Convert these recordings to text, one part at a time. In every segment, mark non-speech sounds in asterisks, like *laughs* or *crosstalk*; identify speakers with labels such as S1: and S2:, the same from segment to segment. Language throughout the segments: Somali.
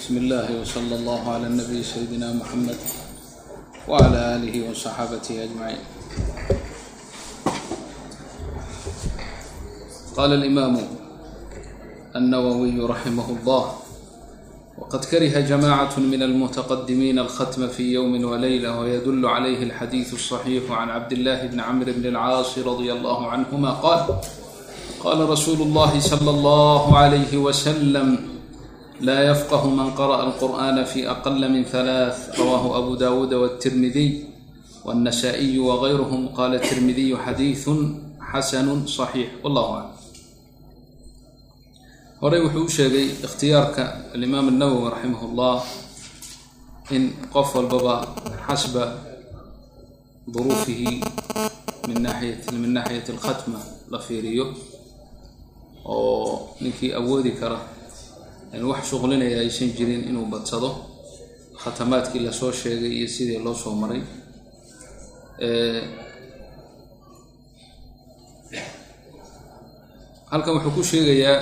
S1: بسم الله وصلى الله على النبي سيدنا محمد وعلى آله وصحابته أجمعين قال الإمام النووي رحمه الله وقد كره جماعة من المتقدمين الختم في يوم وليلة ويدل عليه الحديث الصحيح عن عبد الله بن عمرو بن العاص رضي الله عنهما قال قال رسول الله صلى الله عليه وسلم لا يفقه من قرأ القرآن في أقل من ثلاث رواه أبو داود والترمذي والنسائي وغيرهم. قال الترمذي حديث xasanu saxiix wallahu aclam horey wuxuu u sheegay ikhtiyaarka alimaam alnawowi raximah ullah in qof walbaba xasba duruufihi min naaiyat min naaxiyati alkhatma la fiiriyo oo ninkii awoodi kara wax shuqlinaya aysan jirin inuu badsado. Khatamaadkii la soo sheegay iyo sidii loo soo maray. Halkan wuxuu ku sheegayaa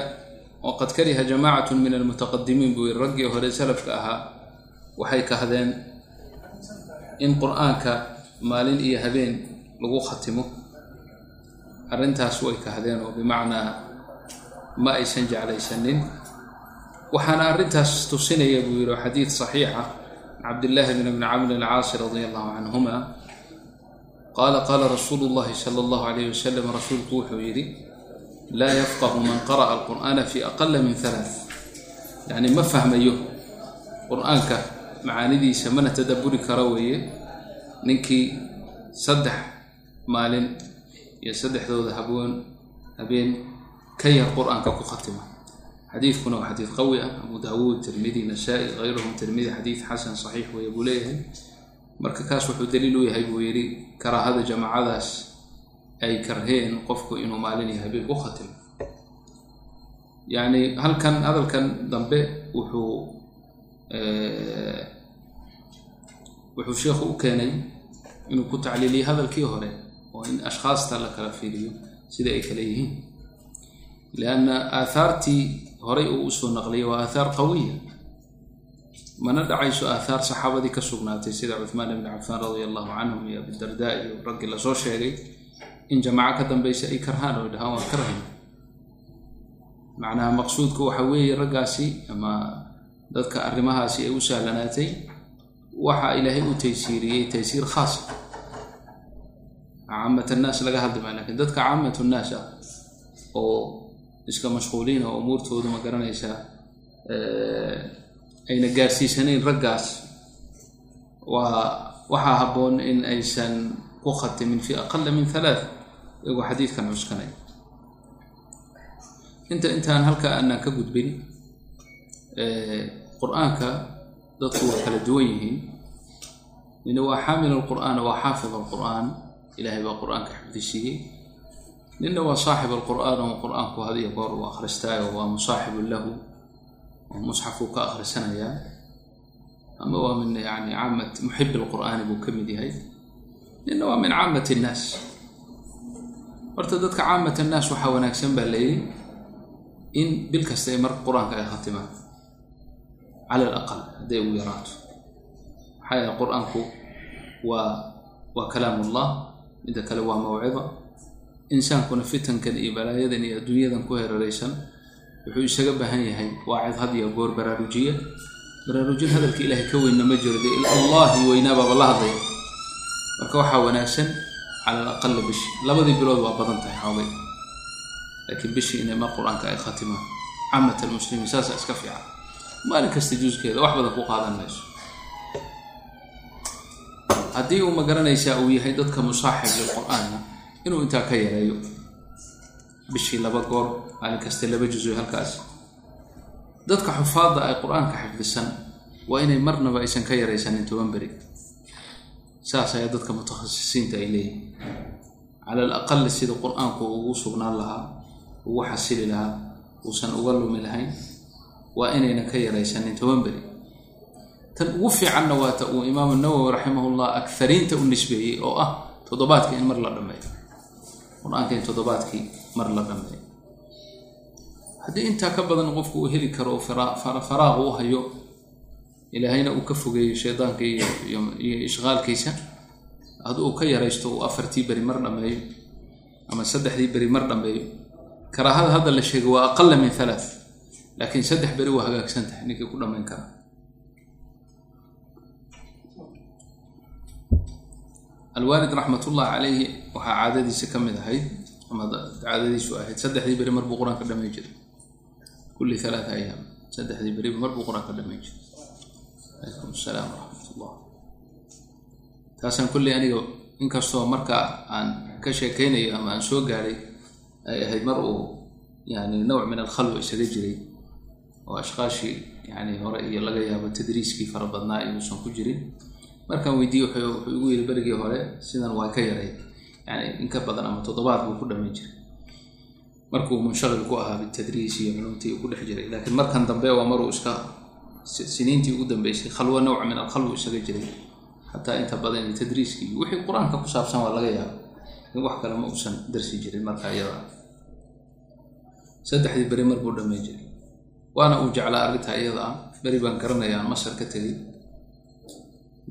S1: waqad kariha jamacat min almutaqadimiin buu yiri raggii hore salafka ahaa waxay kahdeen in qur'aanka maalin iyo habeen lagu khatimo. Arrintaas way kahdeen oo bimacnaa ma aysan jeclaysanin waxaana arrintaas tusinaya buu yihi xadiid saxiixa cabdillaahi bn bni camr alcaasi radi allahu canhuma qaala qaala rasuulu llahi sala allahu alayh wasalam rasuulku wuxuu yidhi laa yafqahu man qara'a alqur'aana fi aqala min halaath yacni ma fahmayo qur'aanka macaanidiisa mana tadabburi kara weeye. Ninkii saddex maalin iyo saddexdooda habeen habeen ka yar qur'aanka ku khatima xadiidkuna waa xadiid qawi ah. Abu daawuud tirmidi nasaa-i hayruhum tirmidi xadiid xasan saxiix weeye buu leeyahay. Marka kaas wuxuu daliil u yahay buu yidhi karaahada jamaacadaas ay karheen qofku inuu maalin iyo habeen ku khatimo yacni halkan hadalkan dambe wuxuu wuxuu sheekhu u keenay inuu ku tacliiliyay hadalkii hore oo in ashkhaasta la kala fiiriyo sida ay kale yihiin. Lianna aathaartii horay uu u soo naqliyay waa aathaar qawiya. Mana dhacayso aathaar saxaabadii ka sugnaatay sida cuhmaan ibni cafaan radia allahu canhum iyo abidardaa iyo raggii la soo sheegay in jamaaco ka dambaysa ay karhaan oo dhahaan waan karhay macnaha maqsuudku waxa weeye raggaasi ama dadka arrimahaasi ay u sahlanaatay waxa ilaahay u taysiiriyey taysiir khaasa caamat annaas laga hadli maa laakiin dadka caamat nnaas ah oo iska mashquuliina oo umuurtoodu ma garanaysaa ayna gaarsiisanayn raggaas. Waa waxaa habboon in aysan ku khatimin fi aqala min halaath iyagoo xadiidkan cuskanay. Inta intaan halka aanaan ka gudbin qur'aanka dadku waa kala duwan yihiin. Nina waa xaamil alqur'aan waa xaafid alqur'aan. Ilaahay baa qur'aanka xifdisiiyey nina waa saaxib alqur'aan oo qur'aanku had iyo goor uu akhristaayo waa musaaxibun lahu oo musxafuu ka akhrisanayaa. Ama waa min yani caamat muxib alqur'aani buu ka mid yahay. Nina waa min caamat innaas horta dadka caamat annaas waxaa wanaagsan baa leeyihi in bil kasta ay marka qur'aanka ay khatimaan. Cala alaqal hadday ugu yaraato. Maxaa yahay qur'aanku waa waa kalaam ullah midda kale waa mawcida insaankuna fitankan iyo balaayadan iyo adduunyadan ku heraraysan wuxuu isaga baahan yahay waacid had iyo goor baraarujiya baraarujin hadalka ilaahay ka weynna ma jiro dee allahi weynaababa la hadlaya marka waxaa wanaagsan cala alaqali bishi labadii bilood waa badan tahay xoogay laakiin bishii inay qur'aanka ay khatimaan camat almuslimiin saasa iska fiican. Maalin kasta juuskeeda wax badan ku qaadan mayso. Haddii uu ma garanaysaa uu yahay dadka musaaxib lilqur-aanna inuu intaa ka yareeyo. Bishii laba goor maalin kasta laba juso halkaas. Dadka xufaadda ay qur'aanka xifdisan waa inay marnaba aysan ka yaraysanin toban beri. Saas ayaa dadka mutakhasisiinta ay leeyihiin cala al aqali sida qur'aanku ugu sugnaan lahaa ugu xasili lahaa uusan uga lumi lahayn waa inaynan ka yaraysanin toban beri. Tan ugu fiicanna waata uu imaamu nawowi raximahullah akariinta u nisbeeyey oo ah toddobaadka in mar la dhameeyo qur'aanka in toddobaadkii mar la dhameeyo haddii intaa ka badan qofku uu heli karo oo faraaq u hayo ilaahayna uu ka fogeeyo shaydaanka iyo ishqaalkiisa hadduu ka yaraysto uu afartii beri mar dhammeeyo ama saddexdii beri mar dhammeeyo karaahada hadda la sheegay waa aqala min halaa laakiin saddex beri waa hagaagsan tahay ninkii ku dhammayn kara alwaalid raxmatullahi calayhi waxaa caadadiisa ka mid ahayd ama caadadiisu ahayd saddexdii beri mar buu qur'aanka dhammayn jiray. Kulli alaata ayaam saddexdii beri mar buu qur'aanka dhammayn jiray. Calaykum asalaam waraxmatullah taasaan kulley aniga inkastoo markaa aan ka sheekaynayo ama aan soo gaadhay ay ahayd mar uu yani nawc min alkhalwa isaga jiray. Oo ashqaashii yani hore iyo laga yaabo tadriiskii fara badnaa inuusan ku jirin markaan weydiiyey wuxuu igu yidhi berigii hore sidan waa ka yaray. Yani in ka badan ama toddobaad buu ku dhammayn jiray. Markuu munshaqil ku ahaa bitadriis iyo culumtii uu ku dhex jiray laakiin markan dambe waa maruu iska siniintii ugu dambeysay khalwo nawc min alkhalwa isaga jiray. Xataa inta badan tadriiskii wixii qur'aanka ku saabsan waa laga yaaba in wax kale ma uusan darsi jirin marka iyada. Saddexdii beri mar buu dhammayn jiray waana uu jeclaa arrintaa iyada. Ah beri baan garanaya aan masar ka tegey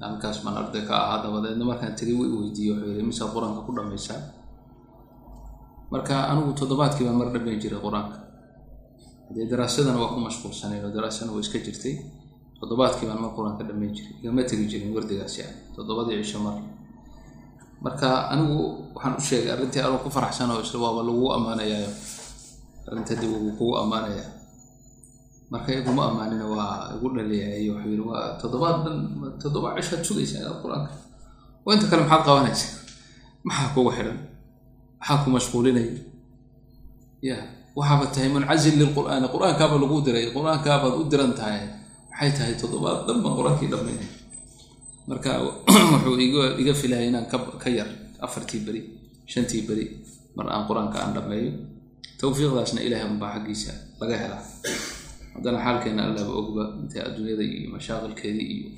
S1: halkaas baan arday ka ahaa dabadeedna markaan tegay wi weydiiyey wuxuu yidhi misaad qur'aanka ku dhammaysaa marka anigu toddobaadkii baan mar dhammayn jiray qur'aanka. Dee daraasadana waa ku mashquulsanayn oo daraasana waa iska jirtay toddobaadkii baan mar qur'aanka dhammayn jiray igama tegi jirin wardigaasi ah toddobadii cisho mar. Marka anigu waxaan u sheegay arrintii anuu ku faraxsan oo isla waaba lagu ammaanayaayo arrinta dib uu kugu ammaanayaa marka iguma ammaanina waa igu dhaliyayo wuxuu yidhi waa toddobaad dhan toddoba cishaad sugaysaa qur'aanka. Oo inta kale maxaad qabanaysaa maxaa kugu xidhan? Maxaa ku mashquulinaya? Ya waxaaba tahay muncazil lilqur'aani qur'aankaaba lagu diray qur'aankaabaad u diran tahay. Maxay tahay toddobaad dhan baan qur'aankii dhammaynay marka *clears throat* wuxuu iga filaya inaan ka yar afartii beri shantii beri mar aan qur'aanka aan dhammeeyo. Tawfiiqdaasna ilaahay unbaa xaggiisa laga helaa haddana xaalkeena allaaba ogba intay adduunyada iyo mashaaqilkeedii iyo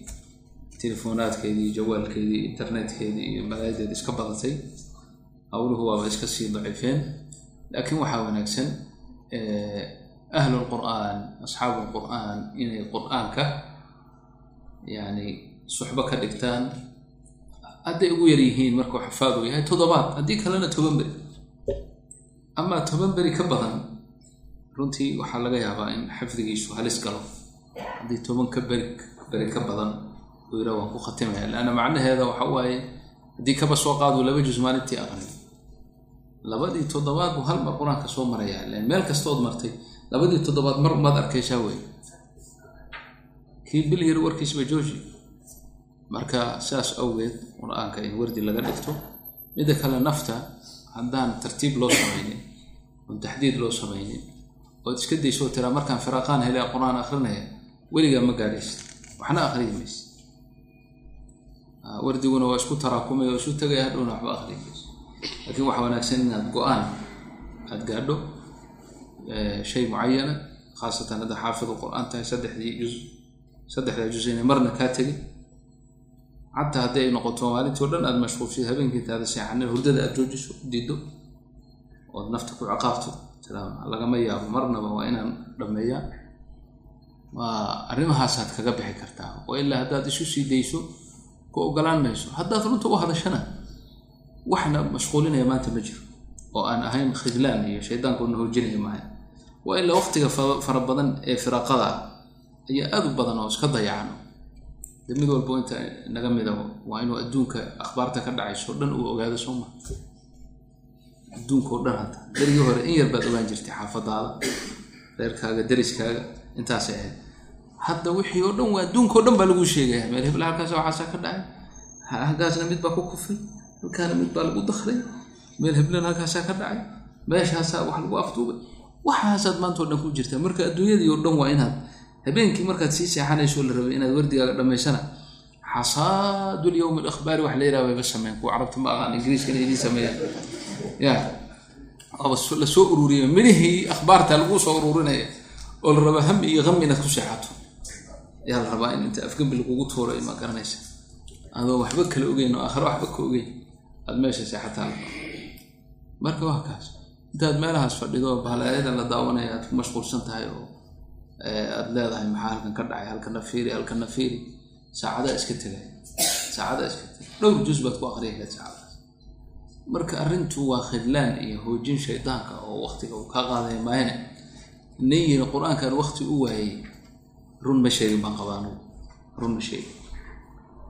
S1: telefoonaadkeedii iyo jawaalkeedii iyo internetkeedii iyo malaayadeeda iska badatay hawluhu waaba iska sii daciifeen. Laakiin waxaa wanaagsan ahlu lqur'aan asxaabu lqur'aan inay qur'aanka yani suxbo ka dhigtaan hadday ugu yar yihiin markuu xafaadu yahay toddobaad haddii kalena toban beri amaa toban beri ka badan runtii waxaa laga yaabaa in xifdigiisu halis galo. Haddii toban ka beri beri ka badan uu yidhaa waan ku khatimaya leanna macnaheeda waxa waaye haddii kaba soo qaadu laba juz maalintii aqrin labadii toddobaad buu hal mar qur'aanka soo marayaa. Len meel kastood martay labadii toddobaad mar umaad arkaysaa wey kii bil yar warkiisba jooji? Marka saas awgeed qur'aanka in wardi laga dhigto midda kale nafta haddaan tartiib loo samaynin oon taxdiid loo samaynin ood iska daysoo tiraa markaan firaaqaan helea qur'aan akrinaya weligaa ma gaadhaysid. Waxna akriyi maysid. Wardiguna waa isku taraakumay oo isu tagaya hadhowna waxba akriyi maysid. Laakiin waxaa wanaagsan inaad go'aan aad gaadho shay mucayana khaasatan hadda xaafidu qur'aan tahay saddexdii juz saddexdaa juz inay marna kaa tegin. Xataa haddii ay noqoto maalintii o dhan aad mashquulshid habeenkii intaada seexanin hurdada aad joojiso diiddo ood nafta ku ciqaabto lagama yaabo marnaba waa inaan dhammeeyaa waa arrimahaasaad kaga bixi kartaa oo ilaa haddaad isu sii dayso ku ogolaan mayso haddaad runta u hadashana waxna mashquulinaya maanta ma jiro. Oo aan ahayn khidlaan iyo shaydaanku na hoojinaya maaha. Waa ilaa waqtiga fara badan ee firaaqada ah ayaa aada u badan oo iska dayacano de mid walbo inta naga mida waa inuu adduunka akhbaarta ka dhacayso dhan uu ogaado soo maa adduunka oo dhan hadda. Darigii hore in yar baad ogaan jirtay xaafadaada reerkaaga dariskaaga intaasay ahayd. Hadda wixii oo dhan waa adduunka o dhan baa lagu sheegaya meel hebla halkaas waxaasaa ka dhacay. Halkaasna mid baa ku kufay halkaana mid baa lagu dakray meel heblana halkaasaa ka dhacay. Meeshaasaa wax lagu afduubay waxaasaad maanta o dhan ku jirtaa. Marka adduunyadii oo dhan waa inaad habeenkii markaad sii seexanayso la rabay inaad wardigaaga dhammaysana xasaadu lyowm alakhbaari wax la yiraha wayba sameyn kuwa carabta ma aqaan ingiriiskana idiin sameeyaan ya. Aba la soo ururiya midhihii akhbaarta laguu soo ururinaya oo la rabaa hami iyo hami inaad ku seexato. Ayaa la rabaa in inta afgembi lagugu tuuro ma garanaysa. Adoo waxba kala ogeyn oo aakhiro waxba ka ogeyn aad meesha seexataa marka waa kaas. Intaad meelahaas fadhido bahlaayada la daawanaya aad ku mashquulsan tahay oo aada leedahay maxaa halkan ka dhacay halkana fiiri halkana fiiri saacadaa iska tegay. Saacadaa iska tegay. Dhowr juz baad ku saacadaas marka arrintu waa khidlaan iyo hoojin shaydaanka oo waktiga uu kaa qaadaya maayane nin yiri qur-aankan wakti u waayey run ma sheegin baan qabaanu run ma sheegin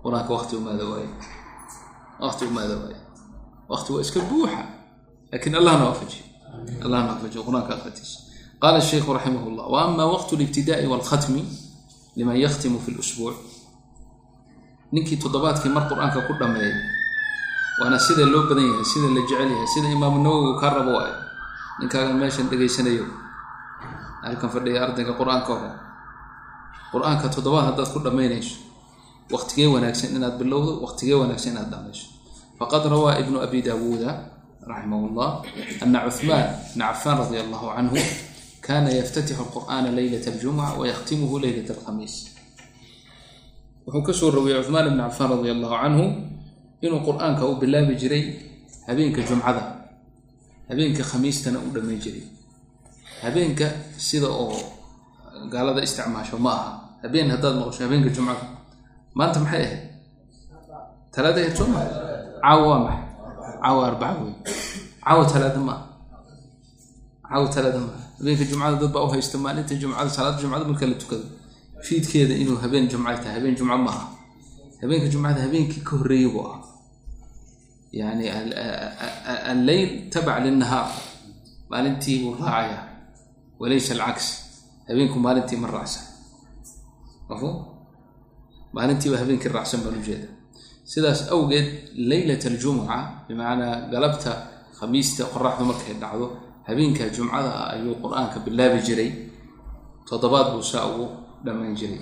S1: qur-aanka wakti umaada waaye wakti umaada waaye wakti waa iska buuxa lakin allahna waafajiyo allahna waafajiyo qur-aanka akritiisa qaala الشheikhu raximah اllah وama waqt اlاbtidaءi wاlkhatmi liman yaktimu fi اlusbuuc ninkii toddobaadkii mar qur-aanka ku dhameeya waana sida loo badan yahay sida la jecel yahay sida imaamu nawowi kaa rabo waayo. Ninkaagan meeshan dhegaysanayo halkan fadhiya ardayga qur'aanka hore qur'aanka toddobaad haddaad ku dhammaynayso waqtigee wanaagsan inaad bilowdo waqtigee wanaagsan inaad dhamayso faqad rawaa ibnu abi daawuuda raximah llah ana cuثmaan bna cafaan radia allahu canhu kana yaftatixu alqur'ana leylat aljumca wayakhtimuhu leylat alkhamiis. Wuxuu ka soo rawiyey cuثmaan ibn cafaan radia allahu canhu inuu qur'aanka u bilaabi jiray habeenka jumcada habeenka khamiistana u dhammayn jiray. Habeenka sida oo gaalada isticmaasho ma aha. Habeen haddaad maqasho habeenka jumcada. Maanta maxay ahayd? Talaada ahayd soo maa caawa waa maxay? Caawa arbaca wey caawa talaada maaha caawa talaada maaha habeenka jumcada dad baa u haysta maalinta jumcada salaada jumcada marka la tukado. Fiidkeeda inuu habeen jumca tahay habeen jumco maaha habeenka jumcada habeenkii ka horreeyay buu ah yani alleyl tabac lilnahaar maalintii buu raacaya walaysa alcaks habeenku maalintii ma raacsan mafhum maalintiiba habeenkii raacsan baan ujeeda sidaas awgeed leylat aljumca bimacnaa galabta khamiista qoraxdu markay dhacdo habeenka jumcada ah ayuu qur'aanka bilaabi jiray toddobaad buu saa ugu dhammayn jiray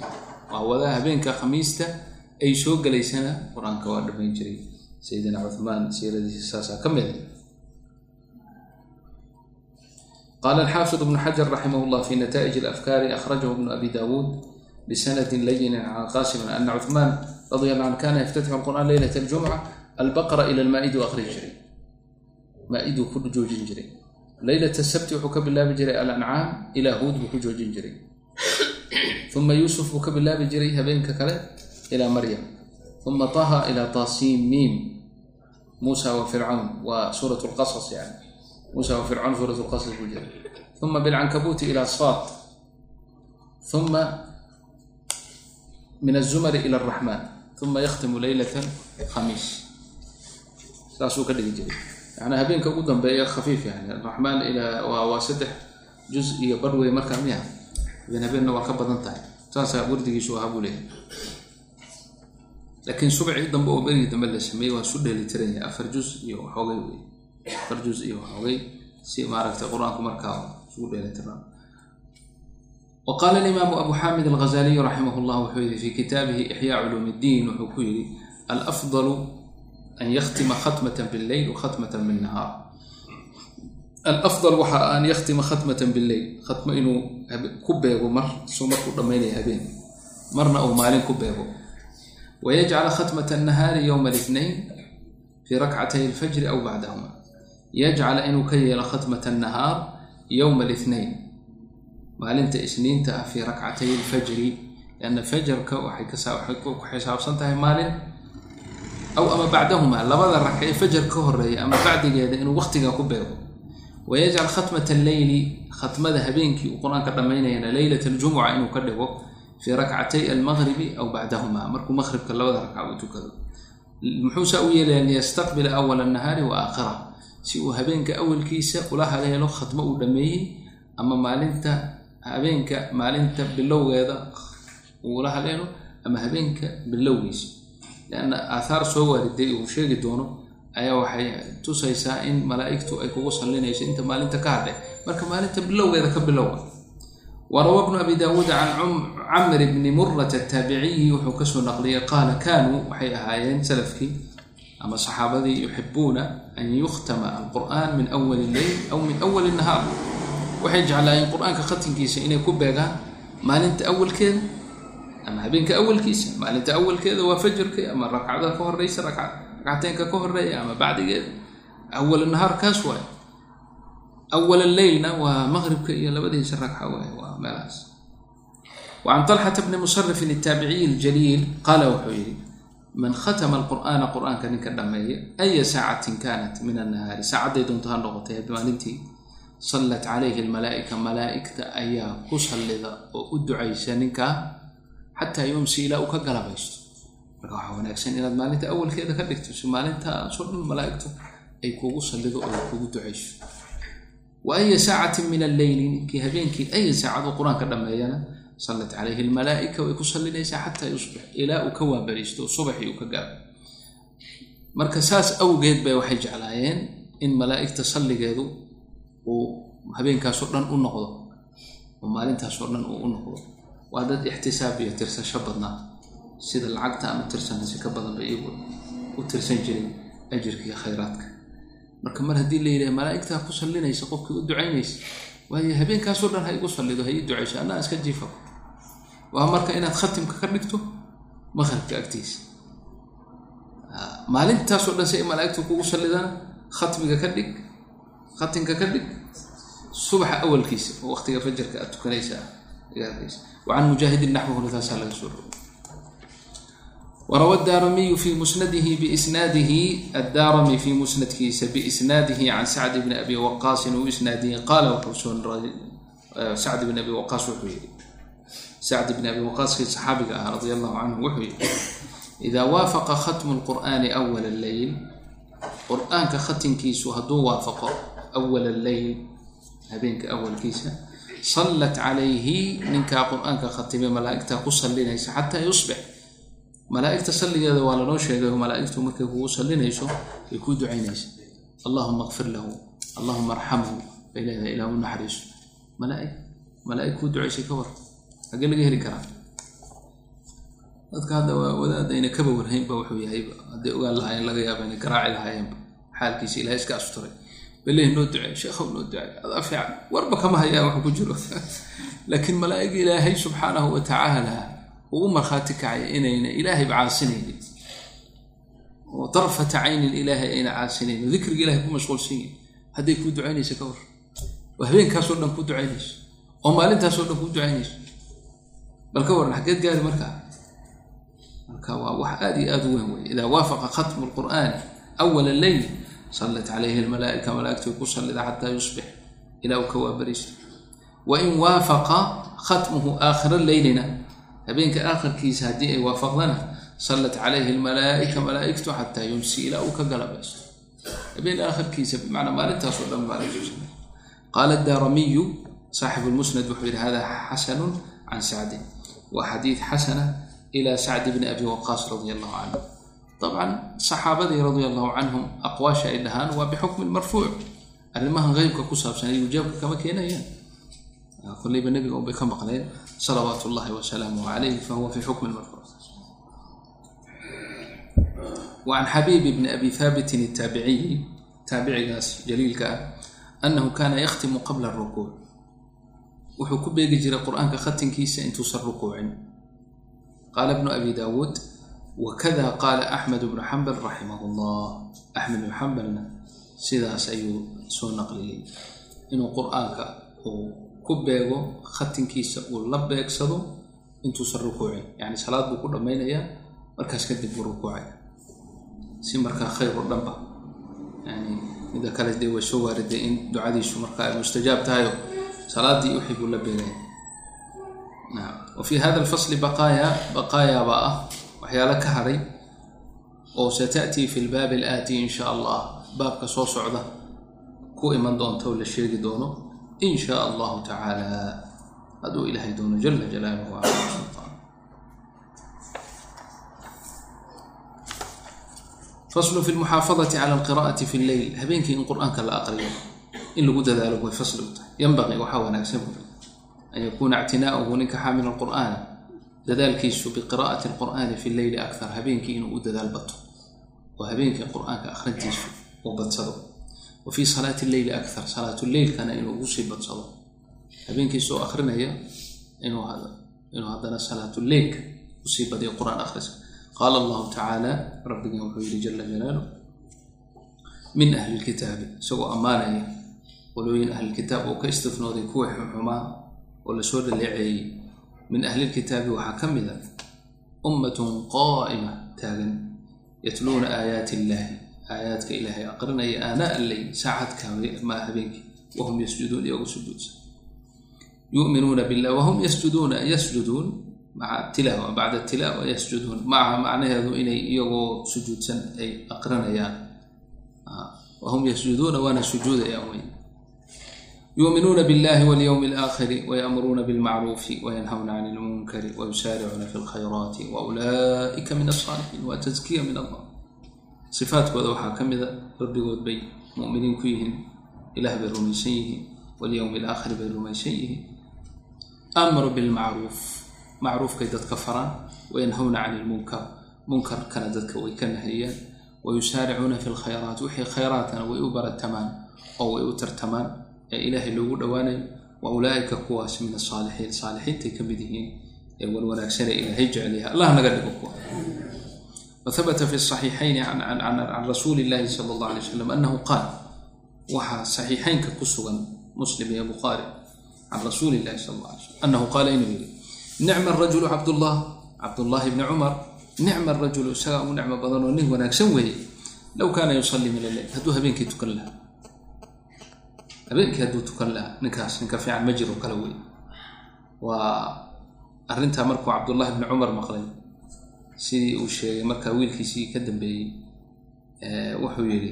S1: waa wadaa habeenka khamiista ay soo gelaysana qur'aanka waa dhammayn jiray sayidina cuثmaan siiradiisa saasaa ka mida qala alxaafid bnu xajar raximah llah fi nata'ij alafkaari akhrajahu bnu abi dawuud bisanadi layinin can qasimin ana cuثmaan radi alla an kana yaftatixu alqur'an leylat aljumca albaqra ila almaa-idi u aqri jiray. Maa-iduu ku joojin jiray. Leylat sabti wuxuu ka bilaabi jiray alancaam ilaa huud buu ku joojin jiray. Uma yuusuf buu ka bilaabi jiray habeenka kale ilaa maryam miim muusa wa fircawn waa suurat lqasas yani muusa wa fircawn suurat lqasas buu jiray uma bilcankabuuti ilaa saad uma min azumari ila araxmaan uma yakhtimu leylata khamiis saasuu ka dhigi jiray yani habeenka ugu dambeeya khafiif yani araxmaan ilaa waa saddex juz iyo barwey markaa miya habeen habeenna waa ka badan tahay saasaa wardigiisu ahaa buu leeyahay laakiin subcii dambe oo berigii dambe la sameeyey waa su dheelitiran yahay afar juz iyo waxoogay wey. Afar juz iyo waxoogay si maaragtay qur'aanku markaa isugu dheelitirnaa wa qaala alimaamu abu xaamid alghazaliyu raximah llah wuxuu yihi fi kitaabihi ixyaa culuum iddiin wuxuu ku yihi alafdalu an yakhtima khatmatan billeyl wa khatmatan binnahaar. Alafdal waxa an yakhtima khatmatan billeyl khatmo inuu ku beego mar suu markuu wayajcala khatmat annahaari yowma alithnayn fii rakcatay alfajri aw bacdahuma yajcala inuu ka yeelo khatmat annahaar yowma alithnayn maalinta isniinta ah fii rakcatay alfajri lianna fajarka waxay ku xisaabsan tahay maalin aw ama bacdahuma labada ragca ee fajar ka horreeya ama bacdigeeda inuu waqtiga ku beego wayajcal khatmat alleyli khatmada habeenkii uu qur'aanka dhammaynayana leylat aljumuca inuu ka dhigo fii rakcatay almaqribi aw bacdahuma markuu maqribka labada ragca uu tukado muxuusaa u yeelaya liyastaqbila awala nahaari wa aakhirah si uu habeenka awalkiisa ula haleelo khatmo uu dhammeeyey ama maalinta habeenka maalinta bilowgeeda uu ula haleelo ama habeenka bilowgiisa lianna aathaar soo waariday uu sheegi doono ayaa waxay tusaysaa in malaa'igtu ay kugu sallinayso inta maalinta ka hadhay marka maalinta bilowgeeda ka bilowga warawa bnu abi daawuud can camr bni murata ataabiciyi wuxuu ka soo naqliyay qaala kaanuu waxay ahaayeen salafkii ama saxaabadii yuxibuuna an yukhtama alqur'an min awali leyl aw min awali nahaar waxay jeclaayeen qur'aanka khatinkiisa inay ku beegaan maalinta awalkeeda ama habeenka awalkiisa maalinta awalkeeda waa fajarka ama rakcada ka horeysa ragcateynka ka horreeya ama bacdigeeda awal nahaar kaas waay awal leylna waa maqribka iyo labadiisa waa meelahaas wacan طalxata bni musarifin الtaabiciyi اljaliil qaala wuxuu yihi man khatma alqur'aana qur'aanka ninka dhameeya aya saacatin kanat min annahaari saacadday doonto ha noqotay maalintii sallat calayhi almalaa'ika malaa'igta ayaa ku sallida oo u ducaysa ninkaa xataa yumsi ilaa uu ka galabaysto marka waxaa wanaagsan inaad maalinta awalkeeda ka dhigto si maalintaasoo dhan malaa'igtu ay kuugu sallido oo ay kuugu ducayso wa aya saacatin min alleyli ninkii habeenkii aya saacaduu qur'aanka dhameeyana sallat calayhi almalaa'ika way ku sallinaysaa xataa yusbix ilaa uu ka waabariisto oo subaxii uu ka gaabo marka saas awgeed bay waxay jeclaayeen in malaa'igta salligeedu uu habeenkaasoo dhan u noqdo oo maalintaasoo dhan uu u noqdo. Waa dad ixtisaab iyo tirsasho badnaa sida lacagta aan u tirsana si ka badanba iyagu u tirsan jiray ajirka iyo khayraadka marka mar haddii la yidhaha malaa'igtaa ku sallinaysa qofkii u ducaynaysa waayo habeenkaasoo dhan ha igu sallido ha ii ducayso annaa iska jiifa waa marka inaad khatimka ka dhigto maqribka agtiisa. Maalintaasoo dhan si ay malaa'igtu kugu sallidana khatmiga ka dhig khatimka ka dhig subaxa awalkiisa oo waqtiga fajarka aad tukanaysa wacan mujaahidin naxwahuna taasaa laga soo rogay warawa daaramiyu fi musnadihi biisnaadihi addaarami fi musnadkiisa biisnaadihi can sacd bni abi waqaasin uu isnaadiyey qaala sacd bni abi waqaas wuxuu yihi sacd bni abi waqaaskii saxaabiga ah radia allahu canhu wuxuu yihi idaa waafaqa khatmu lqur'aani awala alleyl qur'aanka khatimkiisu hadduu waafaqo awala alleyl habeenka awalkiisa sallat calayhi ninkaa qur'aanka khatime malaa'igtaa ku sallinaysa xataa yusbix malaa'igta salligeeda waa lanoo sheegay malaa'igtu markay kugu sallinayso ay kuu ducaynaysa allahuma kfir lahu allahuma arxamhu bay leedahay ilah u naxariiso malaaig malaa'ig kuu ducaysay ka war hagee laga heli karaa. Dadka hadda wadaadayna kaba warhaynba wuxuu yahayba hadday ogaan lahaayeen laga yaaba inay garaaci lahaayeenba xaalkiisa ilahay iska asturay. Balehi noo ducey sheekhow noo ducey adaa fiican. Warba kama hayaan wax ku jiro. *laughs* Laakiin malaa'ig ilaahay subxaanahu wa tacaala uu u markhaati kacay inayna ilaahayba caasinaynin. Oo darfata caynin ilaahay ayna caasinayn oo dikriga ilahay ku mashquulsan yihiin hadday kuu ducaynaysa ka war oo habeenkaasoo dhan kuu ducaynayso. Oo maalintaasoo dhan kuu ducaynayso. Bal ka waran xaggeed gaari markaa marka waa wax aada iyo aada u weyn wey idaa waafaqa khatmu lqur'aani awala leyl sallat calayhi almalaa'ika malaa'igtu ku sallida xataa yusbix. Ilaa uu ka waabariisto wain waafaqa khatmuhu aakhira leylina habeenka aakhirkiisa haddii ay waafaqdana sallat calayhi almalaa'ika malaa'igtu xataa yumsi ilaa uu ka galabaysto habeen aakhirkiisa bimacnaa maalintaasoo dhan maalintu qaala daaramiyu saaxibu lmusnad wuxuu yidhi hada xasanun can sacdin. Waa xadiid xasana ila sacdi bni abi waqaas radia allahu canhu. Dabcan saxaabadii radia allahu canhum aqwaasha ay dhahaan waa bixukmin marfuuc. Arrimahan qeybka ku saabsan ay ujaabka kama keenayaan. Kollayba nebiga unbay ka maqleen salawaat ullahi wasalaamuh calayh fahuwa fi xukmi marfuuc وعن xبيب بن أbي ثابت التاaبعي taabicigaas jliilka ah أنه kana ykhتم qبلa الركوع wuxuu ku beegi jiray qur'aanka khatinkiisa intuusan rukuucin qaala بن أbي dاود وkda qاla أحمد بن حنبل رaximه الله أحmed بن حنبلna sidaas ayuu soo naqliyey inuu qur'aanka uu ku beego khatinkiisa uu la beegsado intuusan rukuucin. Yani salaad buu ku dhammaynayaa markaas kadib buu rukuucaya si markaa khayr oo dhanba. Yani mida kale dee way soo waariday in ducadiisu markaa ay mustajaab tahayo. Salaadii wixii buu la beegaya wa fii hada alfasli baqaaya baqaaya baa ah waxyaalo ka haray oo sata'tii fi lbaabi alaati in sha allah baabka soo socda ku iman doonta oo la sheegi doono in sha allahu tacaala hadduu ilaahay doono jala jalaaluhu ala sultaan faslu fi lmuxaafadati cala alqira'ati fi lleyl habeenkii in qur'aanka la aqriyo in lagu dadaalo way fasli tahay yanbaqii waxaa wanaagsan buri an yakuuna ictinaa'uhu ninka xaamil alqur'aana dadaalkiisu biqira'ati alqur'aani fi lleyli akthar habeenkii inuu u dadaal bato oo habeenkii qur'aanka akhrintiisu uu badsado wa fii salaati lleyli akthar salaatuleylkana inuu ugu sii badsado habeenkiisoo akrinaya inuu haddana salaatuleylka u sii badiyo qur'aan akhriska qaala allahu tacaala rabbigan wuxuu yihi jala jalaaluh min ahli lkitaabi isagoo ammaanaya qolooyin ahlilkitaab oo ka istifnooday kuwii xumaa oo la soo dhaleeceeyey min ahlilkitaabi waxaa ka mida ummatun qaa'ima taagan yatluuna aayaati illaahi aayaadka ilaahay aqrinaya aanaa alleyl saacadka maa habeenkii. Wahum yasjuduun iyagoo sujuudsan yuminuuna billah wahum yasjuduuna yasjuduun maca tilaawa bacda tilaawa yasjuduun. Maca macnaheedu inay iyagoo sujuudsan ay aqrinayaan. Wahum yasjuduuna waana sujuudayaan wey yuuminuuna biاllahi walyowmi alaakhiri wayamuruuna bilmacruufi wayanhawna can ilmunkari wayusaaricuuna fi lkhayraati waulaa'ika min alsaalixiin waa taskiya min allah sifaadkooda waxaa ka mida rabbigood bay mu'miniin ku yihiin ilaah bay rumaysan yihiin walyowmi alaakhiri bay rumaysan yihiin. Aamaru bilmacruuf macruufkay dadka faraan wayanhawna can ilmunkar munkarkana dadka way ka nahiyaan wayusaaricuuna fi lkhayraat wixii khayraatana way u baratamaan oo way u tartamaan ee ilaahay loogu dhowaanayo wa ulaa'ika kuwaas min asaalixiin saalixiintay ka mid yihiin ee wanwanaagsanee ilaahay jecelyaha allah naga dhigo kuwa وثبت في الصحيحين عن, عن, عن, عن رسول الله صلى الله عليه وسلم أنه قال وحا صحيحين ككسوا مسلم يا بخاري عن رسول الله صلى الله عليه وسلم أنه قال إنه يري نعم الرجل عبد الله عبد الله بن عمر نعم الرجل سواء نعم بدن ونه وناكسن وهي لو كان يصلي من الليل هدو هبينك تكلها habeenkii hadduu tukan lahaa ninkaas ninka fiican ma jiro kala wey waa arrintaa markuu cabdullahi bni cumar maqlay sidii uu sheegay markaa wiilkiisii ka dambeeyey wuxuu yidhi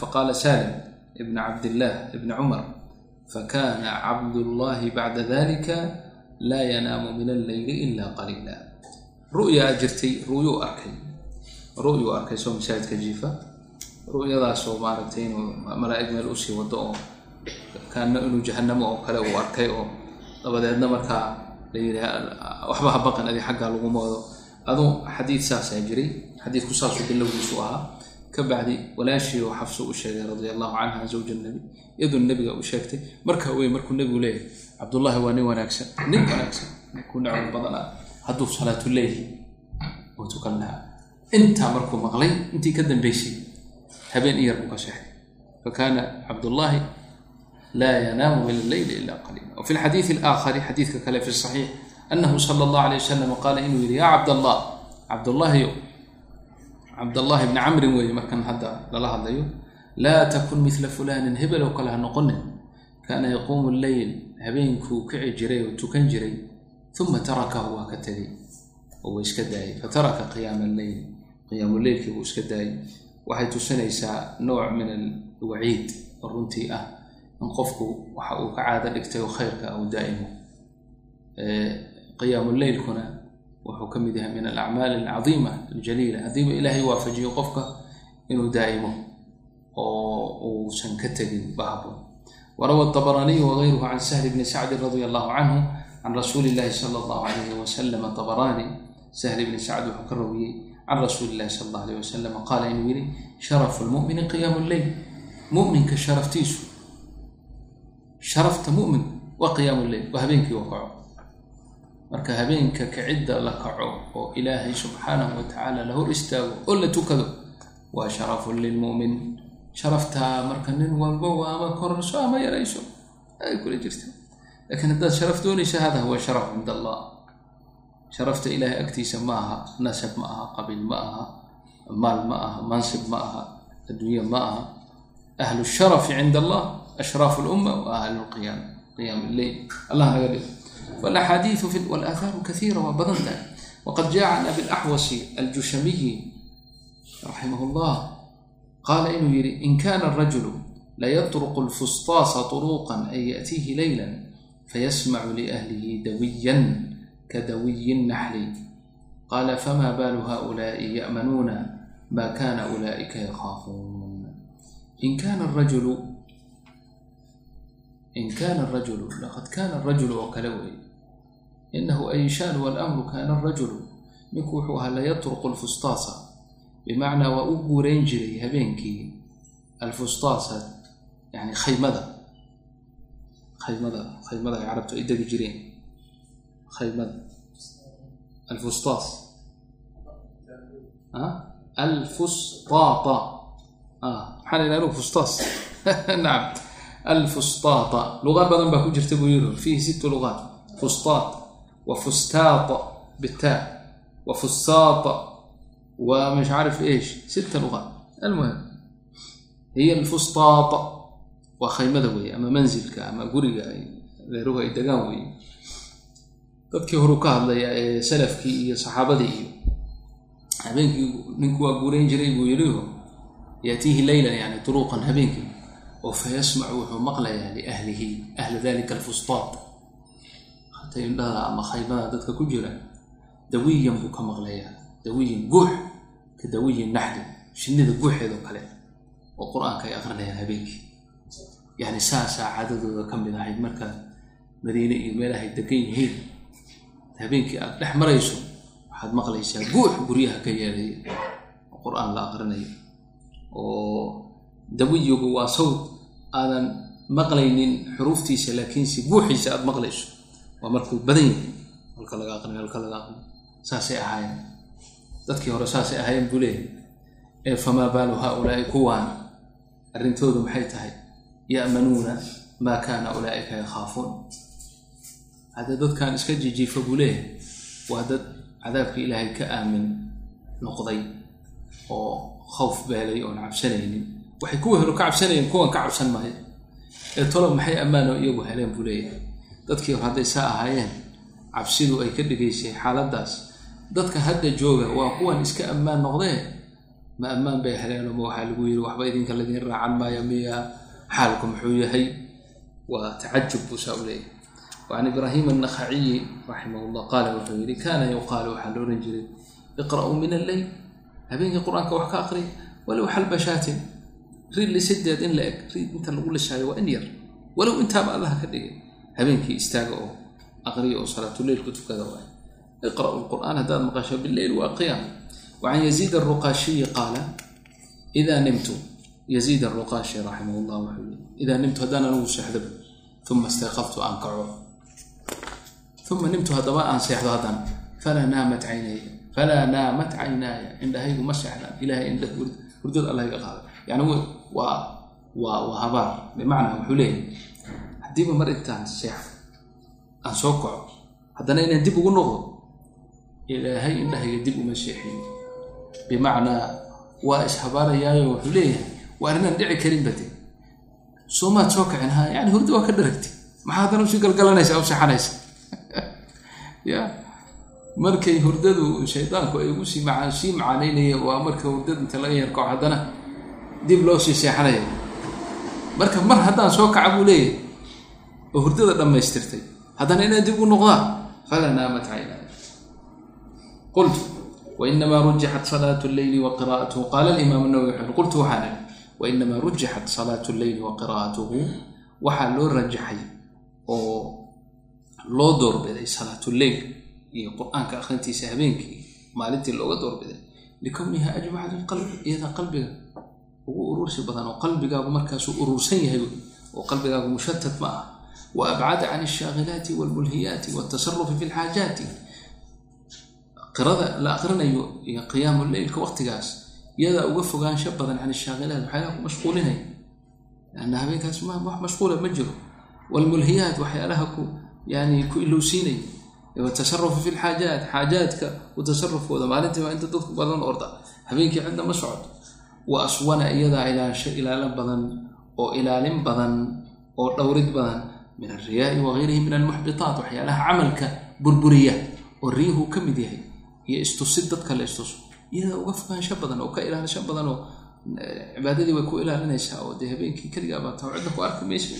S1: faqaala salim ibn cabdillaah ibni cumar fakana cabdullahi bacda dalika laa yanaamu min alleyli ila qaliila ru'yaa jirtay ru'yuu arkay. Ru'yuu arkay soo masaajidka jiifa. Ru'yadaasoo maaragtay inuu malaa'ig meel u sii wado oo kaana inuu jahanamo oo kale uu arkay oo dabadeedna markaa la yidhi waxba ha baqan adi xaggaa lagu moodo aduu xadiid saasaa jiray. Xadiidku saasuu bilowgiisu ahaa. Ka bacdi walaashii oo xafsu u sheegay radia allahu canha zawja nabi. Iyaduu nebiga u sheegtay markaa wey markuu nebigu leeyahay cabdullaahi waa nin wanaagsan. Nin wanaagsan. Ninkuu nacwo badanaa hadduu salaatuleyhi uu tukan lahaa intaa markuu maqlay intii ka dambeysay habeen iyar buu ka seexday fakana cabdullaahi laa yanaamu min alleyli ila qaliila. Wafi lxadiidi alaakhari xadiidka kale fi saxiix anahu sala allah alayh wasalam qaala inuu yidhi yaa cabdallah cabdullaahiyo cabdallahi bni camrin weeye markan hadda lala hadlayo laa takun midla fulaanin hebel oo kale ha noqonin kaana yaquumu lleyl habeenkuu kici jiray oo tukan jiray uma tarakahu waa ka tegay oo waa iska daayay fataraka qiyaama alleyl qiyaamuleylkii buu iska daayay waxay tusinaysaa nooc min alwaciid oo runtii ah in qofku waxa uu ka caado dhigtay khayrka au qiyaamuleylkuna wuxuu ka mid yahay min alacmaali alcadiima aljaliila. Haddiiba ilaahay waafajiyo qofka inuu daa'imo oo uusan ka tegin bahabo warawa aطabaraniyu wagayruhu can sahli bni sacdin radia allahu canhu can rasuuli illahi sala allahu alayhi wasalam abarani sahli bni sacd wuxuu ka rawiyey can rasuuli illahi sala allah alayh wasalam qaala inuu yidhi sharafu lmumini qiyaamu lleyl muminka sharaftiisu sharafta mumin waa qiyaamu lleyl waa habeenkii u kaco marka habeenka kacidda la kaco oo ilaahay subxaanahu wa tacaala la hor istaago oo la tukado waa sharafun lilmumin sharaftaa marka nin walbowa ama kororso ama yarayso ay kula jirta laakiin haddaad sharaf doonaysa hada huwa sharaf cind allah. Sharafta ilaahay agtiisa ma aha nasab ma aha qabiil ma aha maal ma aha mansib ma aha adduunye ma aha. Ahlu sharafi cinda allah ashraafu lumma wa ahlu lqiyaam qiyaam lleyl allah naga dhigo walaxaadiiu walaahaaru kaiira waa badan tahay waqad jaa can abi laxwasi aljushamiyi raximah llah qaala inuu yidhi in kana arajulu layatruqu lfustaasa turuqan an yaأtiihi leyla fayasmacu liahlihi dawiyan kadawiyi naxli qaala fama baalu haؤulaaءi ya'manuuna ma kana ulaa'ika yakhaafuun in kana arajulu in kana arajulu laqad kana arajulu oo kale weeye inahu ayshaan walamru kana arajulu ninku wuxuu ahaa layatruqu lfustaasa bimacnaa waa u guurayn jiray habeenkii alfustaasa yani khaymada khaymada khaymada ay carabtu ay degi jireen khaymada alfustaas alfustaata maxaa la yidhahdo fustaas nacam alfustaata luqaad badan baa ku jirta buu yiri fiihi sittu luqaat fustaat wa fustaat bitaa wa fustaat wa mش عارف ايش ست لغات المهم hiy الفustaat waa khaymada weeye ama manzilka ama guriga reeruhu ay degaan weeye dadkii horu ka hadlaya ee salafkii iyo saxaabadii iyo habeenkii ninku waa guurayn jiray buu yidhiho yaatiihi leylan yani duruuqan habeenkii oo fa yasmacu wuxuu maqlayaa liahlihi ahla dalika alfustaat hata indhaha ama khaymada dadka ku jira dawiyan buu ka maqlayaa. Dawiyan guux ka dawiyin naxli shinnida guuxeedoo kale oo qur'aanka ay aqrinayaan habeenkii. Yani saasaa cadadooda ka mid ahayd marka madiine iyo meelahay degan yihiin. Habeenkii aad dhex marayso waxaad maqlaysaa guux guryaha ka yeelaya oo qur'aan la aqrinayo oo dawiyigu waa sawd aadan maqlaynin xuruuftiisa laakiinse guuxiisa aada maqlayso waa markuu badan yahay. Halka laga aqrinayo halka laga aqrinayo saasay ahaayeen. Dadkii hore saasay ahaayeen buu leeyahay. Ee famaa baalu haaulaai kuwaan arrintoodu maxay tahay? Ya'manuuna maa kaana ulaa'ika yakhaafuun. Hadda dadkan iska jijiifa buu leeyahay waa dad cadaabka ilaahay ka aamin noqday oo khawf beelay oon cabsanaynin waxay kuwa helo ka cabsanayeen kuwan ka cabsan maayo ee tolob maxay ammaano iyagu heleen buu leeyahay. Dadkii hor hadday saa ahaayeen cabsidu ay ka dhigaysay xaaladdaas. Dadka hadda jooga waa kuwan iska ammaan noqdee ma ammaan bay heleenoo ma waxaa lagu yiri waxba idinka laydin raacan maayo miya xaalku muxuu yahay? Waa tacajub buu saa u leeyahay. An ibraahim annakhaciyi raximah llah qaala wuxuu yihi kaana yuqaalu waxaa la odhan jiray iqra'uu min alleyl habeenkii qur'aanka wax ka aqriya walow xalbashaatin shaatin riid lisideed in la eg riid inta lagu lishaayo waa in yar walow intaaba allaha ka dhigay habeenkii istaaga oo aqriya oo salaatuleil ku tukada waay iqra'u lqur'aan haddaad maqasho bileyl waa qiyaam وعن يزيد الرقاشي قال إذا نمت يزيد الرقاشي رحمه الله wuxuu yihi إذا نمت haddaan anugu seexdaba ثuma istayqaftu aan kaco uma nimtu haddaba aan seexdo haddana falaa naamat caynaya falaa naamat caynaaya indhahaygu ma seexdaan ilahay indha hurdada allah iga qaada yani waa waa waa habaar bimacnaa wuxuu leeyahay haddiiba mar intaan seexdo aan soo kaco haddana inaan dib ugu noqdo ilaahay indhahayga dib uma seexiyo bimacnaa waa ishabaarayaayo wuxuu leeyahay waa arrinaan dhici karin bade soomaad soo kacin ha yani hurda waa ka dharagtay maxaa haddana u sii galgalanaysa u seexanaysa? *laughs* Ya markay hurdadu shaydaanku ay ugu sii maa sii macaanaynaya waa marka hurdada inta laga yarkaco haddana dib loo sii seexanaya. Marka mar haddaan soo kaca buu leeyahay oo hurdada dhammaystirtay haddana inaan dib u noqdaa falaa naamat caynaaya qultu wainamaa rujixat salaatu lleyli wa qiraa'atuhu qaala alimaam nawowi wuxuu qultu waxaan ihi wainamaa rujixat salaatu lleyli wa qiraa'atuhu waxaa loo rajaxay oo loo doorbiday salaatuleyl iyo qur'aanka akhrintiisa habeenkii maalintii looga doorbiday likowniha ajmaca lilqalbi iyadaa qalbiga ugu urursi badan oo qalbigaagu markaasuu urursan yahay oo qalbigaagu mushatat ma ah. Wa abcada can alshaakilaati walmulhiyaati waltasarufi fi lxaajaati qirada la aqrinayo iyo qiyaamu leylka waqtigaas iyadaa uga fogaansho badan can ashaakilaat waxyaalaha ku mashquulinaya lanna habeenkaas wax mashquula ma jiro. Walmulhiyaat waxyaalaha ku yani ku ilowsiinaya watasarufu fi lxaajaat xaajaadka u maalintii waa inta dadku badan orda. Habeenkii cidna ma socoto wa aswana iyadaa ilaansho ilaalin badan oo ilaalin badan oo dhowrid badan min alriyaai wagayrihi min almuxbitaat waxyaalaha camalka burburiya oo riyuhu ka mid yahay iyo istusid dadka la istuso. Iyadaa uga fogaansho badan oo ka ilaalisho badan oo cibaadadii way ku ilaalinaysaa oo dee habeenkii keligaa baa taho cidda ku arki maysa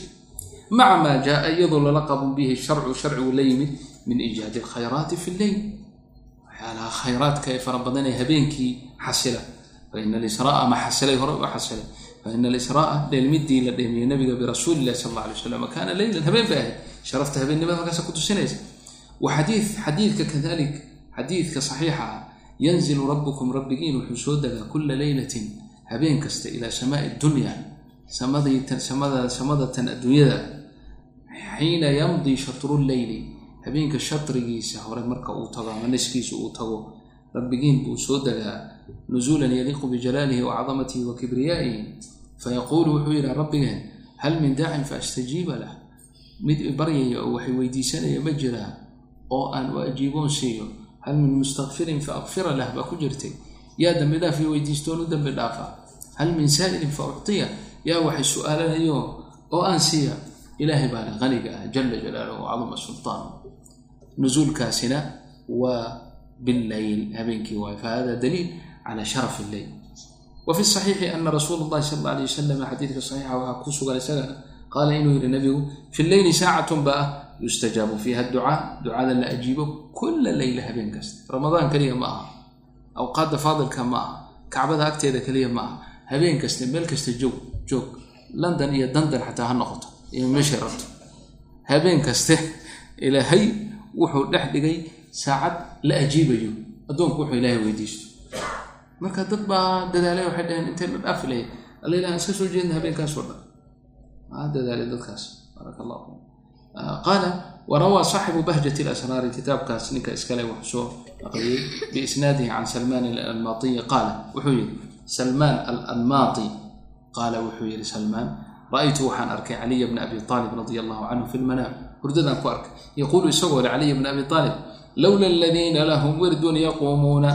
S1: maca maa jaaa iyadoo lala qaban bihi sharcu sharcigu la yimid min iijaadi alkhayraati fi lleyl. Waxyaalaha khayraadka ee fara badan ee habeenkii xasila faina alisraa ma xasilay hore uga xasilay faina alisraa dheelmidii la dheemiyey nabiga birasuuli illahi sal alay wasalam kaana leylan habeen bay ahayd sharafta habeennimada halkaasa ku tusinaysa wa xadii xadiidka kadalik xadiidka saxiixa ah yanzilu rabbukum rabbigiin wuxuu soo degaa kula leylatin habeen kasta ilaa samaai dunya samadatan adduunyada xiina yamdii shatru lleyli habeenka shatrigiisa hore marka uu tago ama niskiisa uu tago rabbigiin buu soo degaa nusuulan yaliiqu bijalaalihi wa cadamatihi wa kibriyaa'ihi fayaquulu wuxuu yidhaha rabbigeen hal min daacin faastajiiba lah mid ibaryaya oo waxay weydiisanaya ma jiraa oo aan u ajiiboon siiyo hal min mustakfirin fa akfira lah baa ku jirtay yaa dambi dhaaf iyo weydiistoon u dambi dhaafa hal min saa'ilin fa uctiya yaa waxay su'aalanayo oo aan siiya ilaahay baa le qaniga ah jala jalaaluhu billayl habeenkii waay fahada daliil cala sharaf illeyl wa fi saxiixi ana rasuula allahi sal alla alay wasalam xadiidka saxiixa waxaa ku sugan isagana qaala inuu yihi nabigu fi leyli saacatun ba ah yustajaabu fiiha ducaa ducada la ajiibo kula leyla habeen kasta ramadaan keliya ma aha awqaadda faadilka ma aha kacbada agteeda keliya ma aha habeen kasta meel kasta joog joog london iyo dandan xataa ha noqoto iyo meeshay rabto la ajiibayo. Addoonku wuxuu ilaahay weydiisto. Marka dad baa dadaalay waxay dhaheen intay la dhaafi lahayd alla ilahan iska soo jeedna habeenkaasoo dhan. Aa dadaalay dadkaas? Baaraka allah qaala warawaa saaxibu bahjati lasraari kitaabkaas ninka iskale wuxuu soo aqriyey biisnaadihi can salmaan alalmaatiyi qaala wuxuu yihi salmaan alalmaati qaala wuxuu yihi salmaan ra'aytu waxaan arkay caliya bna abi aalib radia allahu canhu fi lmanaam hurdadaan ku arkay. Yaquulu isagoo le caliya bna abi aalib lowla aladiina lahum wirdun yaquumuuna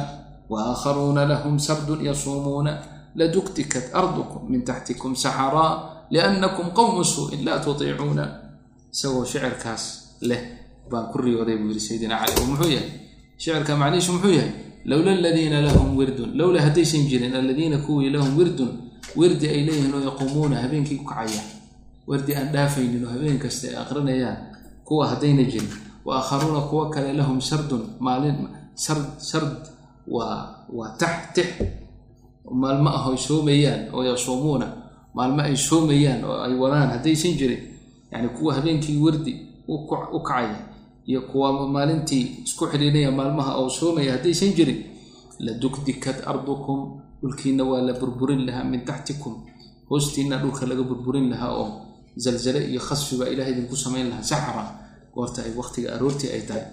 S1: waakharuuna lahum sardun yasuumuuna laduktikat ardukum min taxtikum saxaraa liannakum qowmu suu'in laa tutiicuuna isagoo shicirkaas leh baan ku riyooday buu yihi sayidina cali oo muxuu yahay shicirka macnihiisu muxuu yahay lowla aladiina lahum wirdun lowla haddaysan jirin aladiina kuwii lahum wirdun wirdi ay leeyihiin oo yaquumuuna habeenkii ku kacaya wardi aan dhaafaynin oo habeen kasta ay aqrinayaan kuwa haddayna jirin wa aakharuuna kuwo kale lahum sardun maalin sard sard waa waa tax tix maalmo ah ay soomayaan oo yasuumuuna maalmo ay soomayaan oo ay wadaan haddaysan jirin yacni kuwa habeenkii wardi u kacaya iyo kuwa maalintii isku xidhiinaya maalmaha oo soomaya haddaysan jirin la dukdikat ardukum dhulkiina waa la burburin lahaa min taxtikum hoostiina dhulka laga burburin lahaa oo zalzale iyo khasfi baa ilaah idinku samayn lahaa saxra goorta ay waqtiga aroortii ay tahay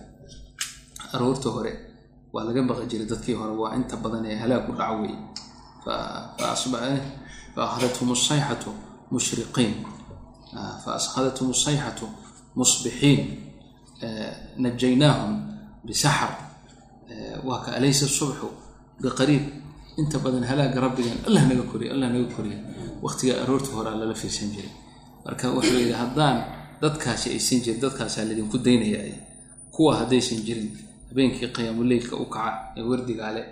S1: aroorta hore waa laga baqi jiray dadkii hore waa inta badan ee halaag ku dhaca weeye. Fa akhadathum sayxatu mushriqiin. Fa akhadathum sayxatu musbixiin najaynaahum bisaxar. Waa ka alaysa subxu biqariib inta badan halaaga rabbigan allah naga koriya allah naga koriya waqtiga aroorta horaa lala fiirsan jiray. Marka wuxuu yidhi haddaan dadkaasi aysan jirin dadkaasaa laydinku daynaya kuwa haddaysan jirin habeenkii qiyaamuleylka u kaca ee wardigaale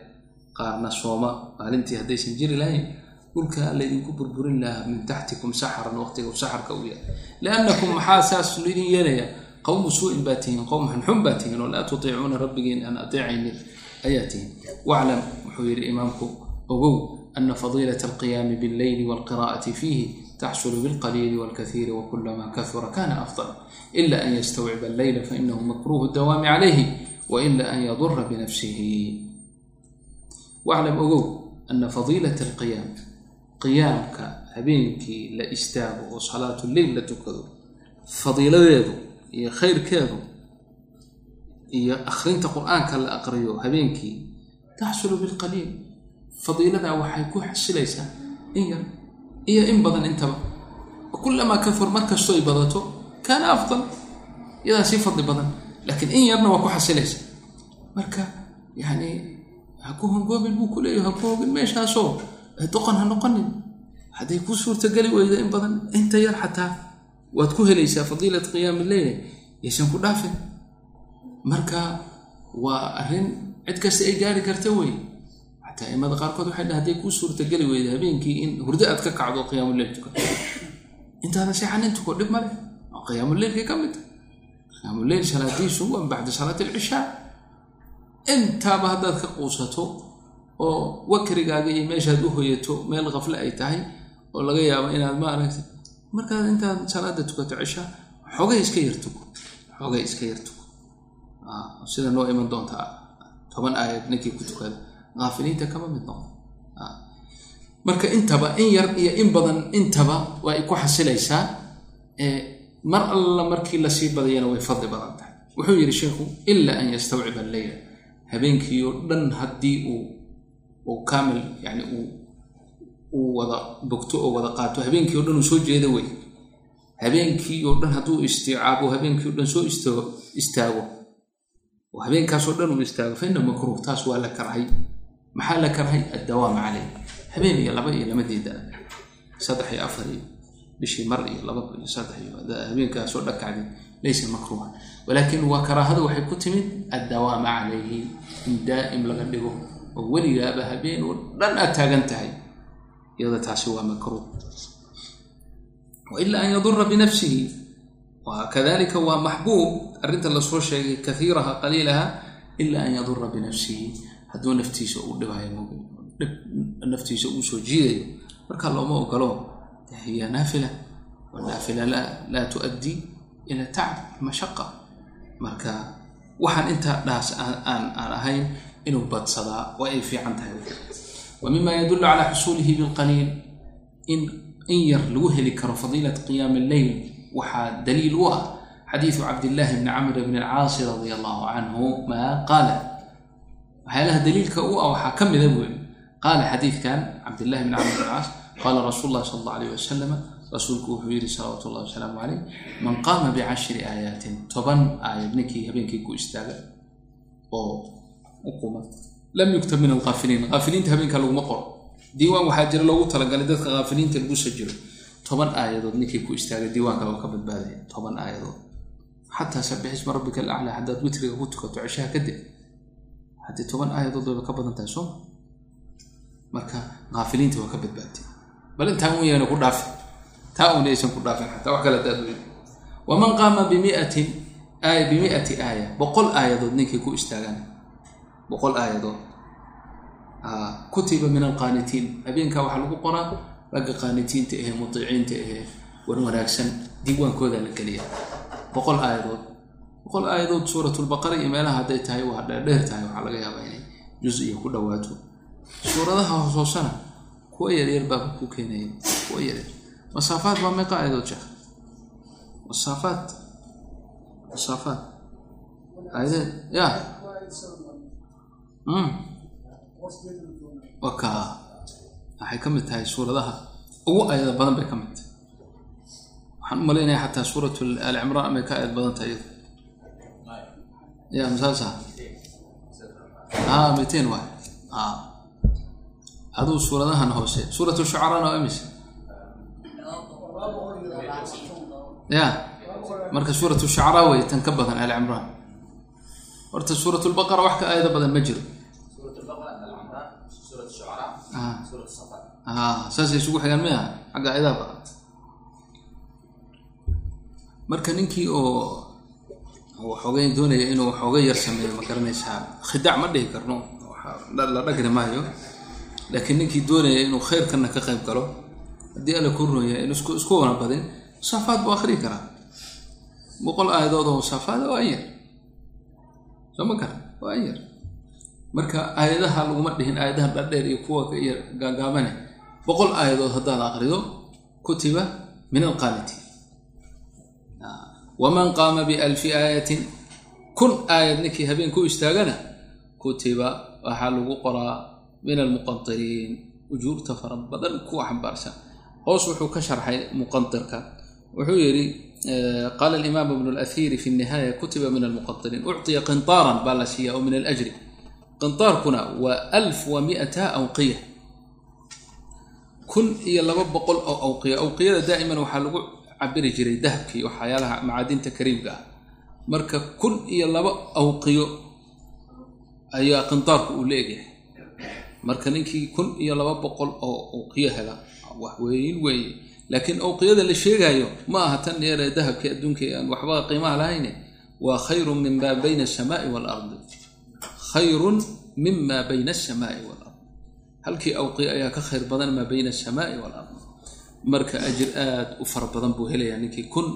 S1: qaarna sooma maalintii haddaysan jiri lahayn dhulka laydinku burburin lahaa min taxtikum saxaran waqtiga saxarka u yahay. Liannakum maxaa saas laydin yeelaya qowmu suu'in baa tihiin qowm xunxun baa tihiin oo laa tutiicuuna rabbigiin aan ateecaynin ayaa tihiin. Waclam wuxuu yidhi imaamku ogow ana fadiilat alqiyaami billeyli walqiraa'ati fiihi taxsulu bilqaliili walkaiiri wakulama kahura kana afdal ila an yastawciba alleyla fainahu makruuhu dawaami calayhi waila an yadura binafsihi waclam ogow ana fadiilata alqiyaam qiyaamka habeenkii la istaago oo salaatu leyl la tukado fadiiladeedu iyo khayrkeedu iyo akhrinta qur'aanka la aqriyo habeenkii taxsulu bilqaliil fadiiladaa waxay ku xasilaysaa in yar iyo in badan intaba. Kulamaa kafur mar ay badato kaana afdal iyadaa sii fadli badan laakiin in yarna waa ku xasilaysa. Marka yani ha ku hongoobin buu ku leeyahy ha ku hogin meeshaasoo doqon ha noqonin. Hadday ku suurtageli weyda in badan inta yar xataa waad ku helaysaa fadiilat qiyaami leyle yaysan ku dhaafin. Marka waa arrin cid kasta ay gaari karta wey xataa imada qaarkood waxay dhaha hadday kuu suurtageli weyda habeenkii in hurdo aad ka kacdo qiyaamuleyl tuka intaadan seexanin tuko dhib male oo qiyaamuleylkay ka mid. Tahay qiyaamuleyl salaadiisu waa bacda salaati alcishaa intaaba haddaad ka quusato oo wakrigaaga iyo meeshaad u hoyato meel kafle ay tahay oo laga yaabo inaad maaragtay markaad intaad salaada tukato cishaa xogay iska yartuko xogay iska yartuko sida noo iman doontaa? Toban aayad ninkii ku tukada aafiliinta kama mid noqdo marka intaba in yar iyo in badan intaba way ku xasilaysaa mar alla markii la sii badayana way fadli badan tahay. Wuxuu yidhi sheikhu ila an yastawciba alleyla habeenkii dhan haddii uu kaamil yani uu wada bogto oo wada qaato habeenkii o dhan uu soo jeeda wey. Habeenkii oo dhan hadduu istiicaabo habeenkii o dhan soo istaago. Oo habeenkaasoo dhan uu istaago fa ina makruuh taas waa la karhay maxaa la karhay? Addawaam caleyh habeen iyo laba iyo lamadeeda saddex iyo afar iyo bishii mar iyo laba iyo saddex iyo habeenkaasoo dhakacdi. Laysa makruuha walaakin waa karaahada waxay ku timid addawaama calayhi in daa'im laga dhigo oo weligaaba habeen oo dhan aad taagan tahay. Iyada taasi waa makruuh. Waila an yadura binafsihi. Wakadalika waa maxbuub. Arrinta la soo sheegay kaiiraha qaliilaha ila an yadura binafsihi hadduu naftiisa uu dhibayo naftiisa uu soo jiidayo marka looma ogolo hiya naafila. Wanaafila laa tuaddi ila tacb mashaqa marka waxaan intaa dhaas aan ahayn inuu badsadaa waa ay fiican tahay. Wa mima yadulu cala xusuulihi bilqaliil. In yar lagu heli karo fadiilat qiyaam alleyl waxaa daliil u ah xadiidu cabdillahi bni camr bni alcaasi radia allahu canhu maa qaala waxyaalaha daliilka u ah waxaa ka mida buu qaala xadiidkan cabdillahi bni camr bn alcaas qaala rasuul llahi sala alla alayh wasalam rasuulku wuxuu yidhi salawaatu ullahi wasalaamu caleyh man qaama bicashri aayaatin toban aayad ninkii habeenkii ku istaaga oo u quma lam yuktab min alkaafiliin kaafiliinta habeenka laguma qoro diiwaan waxaa jira loogu talagalay dadka kaafiliinta lagu sajiro toban aayadood ninkii ku istaagay diiwaanka waa ka badbaadaya toban aayadood xataa sabixisma rabbika alaclaa haddaad witriga ku tukato ceshaha kadib haddii toban aayadood wayba ka badan tahay sooma marka kaafiliinta waa ka badbaadtay. Bal intaan un ku dhaafi taa una aysan ku dhaafin xataa wax kale hadaad waman qaama bimiatin aaya bimiati aaya boqol aayadood ninkii ku istaagan boqol aayadood. Kutiba min alqaanitiin. Habeenkaa waxaa lagu qoraa ragga qaanitiinta ahee mutiiciinta ahee wan wanaagsan diiwaankooda la geliya boqol aayadood boqol aayadood suuratulbaqara iyo meelaha hadday tahay waa dheerdheer tahay waxaa laga yaabaa inay jus iyo ku dhawaato. Suuradaha hooshoosana kuwa yaryar baaba ku keenaya kuwa yaryar masaafaad waa meeqa aayadood sheekh masaafaad masaafaad aayadeed? Ya. Waka waxay ka mid tahay suuradaha ugu aayada badan bay ka mid tahay. Waxaan u malaynaya xataa suurat al cimraan ka aayad badan tahay ya masaasa a miteen waay a aduu suuradahan hoose suurat shucaraana waa imise ya. Marka suurat shucaraa wey tan ka badan al cimraan horta suurat lbaqara wax ka aayada badan ma jiro saasay isugu xigaan miya xagga ayadaaba marka ninkii oo waxoogay doonaya inuu waxoogay yar sameeyo ma garanaysaa? Khidac ma dhihi karno. La dhagri maayo. Laakiin ninkii doonaya inuu khayrkanna ka qayb galo. Haddii alla ku rooya in isku wana badin musaafaad buu akhrii karaa. Boqol aayadood oo musaafaada waa yar. Soo ma kara waa yar. Marka aayadaha laguma dhihin aayadaha dhadheer iyo kuwa yar gaagaabane boqol aayadood haddaad aqrido kutiba min alqaanitiin waman qaama bialfi aayatin kun aayad ninkii habeen ku istaagana kutiba waxaa lagu qoraa min almuqantiriin ujuurta fara badan kuwa xambaarsan hoos wuxuu ka sharxay muqantirka wuxuu yidhi qaala alimaam ibnu alahiiri fi nnihaaya kutiba min almuqantiriin ucطiya qintaaran baa la siiya oo min alajri qintaarkuna waa alf wa miata awqiya kun iyo laba boqol oo awqiya awqiyada daa'iman waxaa lagu cabiri jiray dahabkii waxyaalaha macaadinta kariimka ah. Marka kun iyo laba awqiyo ayaa qintaarku uu leegyahay marka ninkii kun iyo laba boqol oo awqiyo hela wax weyn weeye laakiin awqiyada la sheegaayo ma aha tan dheeree dahabkii adduunka aan waxba qiimaha lahayne waa khayrun min maa bayna asamaai waalardi khayrun mima bayna asamaai walard halkii awqiya ayaa ka khayr badan maa bayna asamaai walard marka ajir aad u fara badan buu helayaa ninkii kun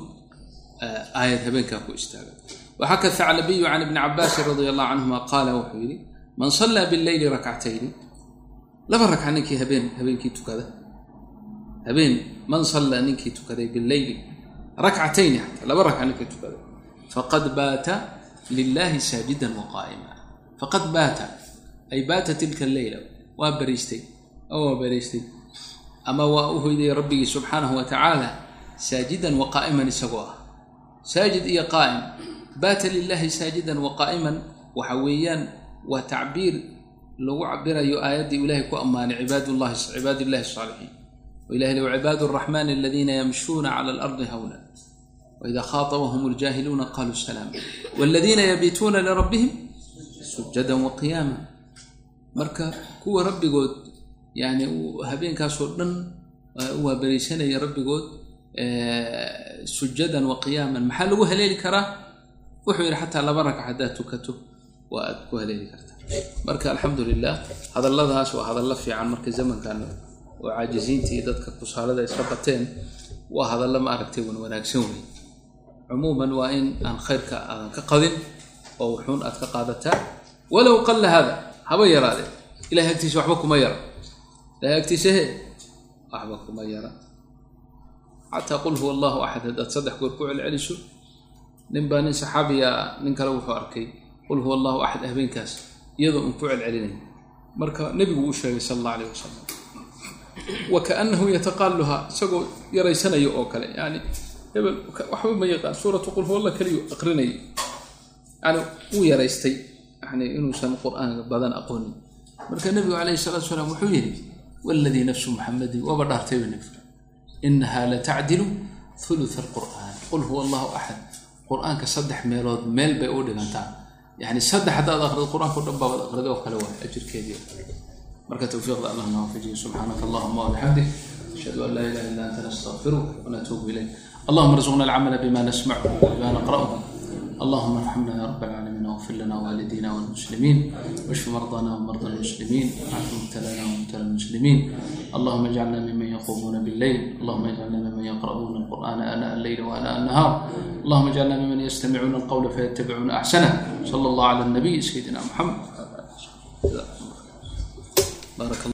S1: aayad habeenkaa ku istaaga. Waxaka thaclabiyu can ibni cabaasin radia allahu canhuma qaala wuxuu yidhi man sallaa billeyli rakcatayni laba ragca ninkii habeen habeenkii tukada habeen man sallaa ninkii tukaday billeyli rakcatayni xataa laba ragca ninkii tukaday. Faqad baata lilahi saajidan wa faqad baata ay baata tilka alleyla waa bariistay. Waa bariistay ama waa u hoydayay rabbigii subxaanahu wa tacaala saajidan wa qaa'iman isagoo ah. Saajid iyo qaa'im. Baata lilaahi saajidan wa qaa'iman. Waxa weeyaan waa tacbiir lagu cabirayo aayaddii ilaahay ku ammaanay cibaadllahi cibaad illahi asaalixiin oo ilahi li cibaadu araxmani aladiina yamshuuna cala alardi hawna waida khaatabahum ljaahiluuna qaluu salaama waladiina yabiituuna lirabbihim sujadan wa qiyaama marka kuwa rabbigood yani habeenkaasoo dhan u waaberiisanaya rabbigood sujadan wa qiyaaman maxaa lagu haleeli karaa wuxuu yidhi xataa laba ragc haddaad tukato waa aad ku haleeli kartaa marka alxamdu lilah hadalladaas waa hadallo fiican marka zamankan oo caajisiintii dadka kusaalada iska bateen waa hadallo ma wan wanaagsan wey cumuuman waa in aan khayrka aadan ka qadin oo wuxuun aad ka qaadataa walow qalla hada haba yaraadee ilahay agtiisa waxba kuma yara ilahay agtiisa he waxba kuma yara xataa qul huwa allahu axad haddaad saddex goor ku celceliso nin baa nin saxaabiya nin kale wuxuu arkay qul huwa allahu axad habeenkaas iyadoo un ku celcelinay marka nebigu uu sheegay sala allah alayh wasalam wa kaanahu yataqaaluha isagoo yaraysanayo oo kale yani hebel waxba ma yaqaan suuratu qul huwa allah keliyu aqrinayay yani wuu yaraystay yani inuusan qur'aanka badan aqoonin marka nebigu calayhi salaatu salaam wuxuu yidhi waladii nafsu muxamadin waaba dhaartayba nebigu inaha latacdilu thuluth alqur'aan qul huwa allahu axad qur-aanka saddex meelood meel bay u dhigantaa yani saddex haddaad aqrido qur-aanka o dhan baabaad aqrido oo kale waay ajirkeedii marka towfiiqda allah na waafajiyo subxaanaka allahuma wabixamdik ashhadu an laa ilaha illa anta nastaqfiruka wanatuubu ilayk allahuma arzuqna alcamala bima nasmacu bima naqra'u اللهم ارحمنا يا رب ربنا اغفر لنا والدينا والمسلمين واشف مرضانا ومرضى المسلمين وعاف مبتلانا ومبتلى المسلمين اللهم اجعلنا ممن يقومون بالليل اللهم اجعلنا ممن يقرؤون القرآن آناء الليل وآناء النهار اللهم اجعلنا ممن يستمعون القول فيتبعون أحسنه صلى الله على النبي سيدنا محمد بارك الله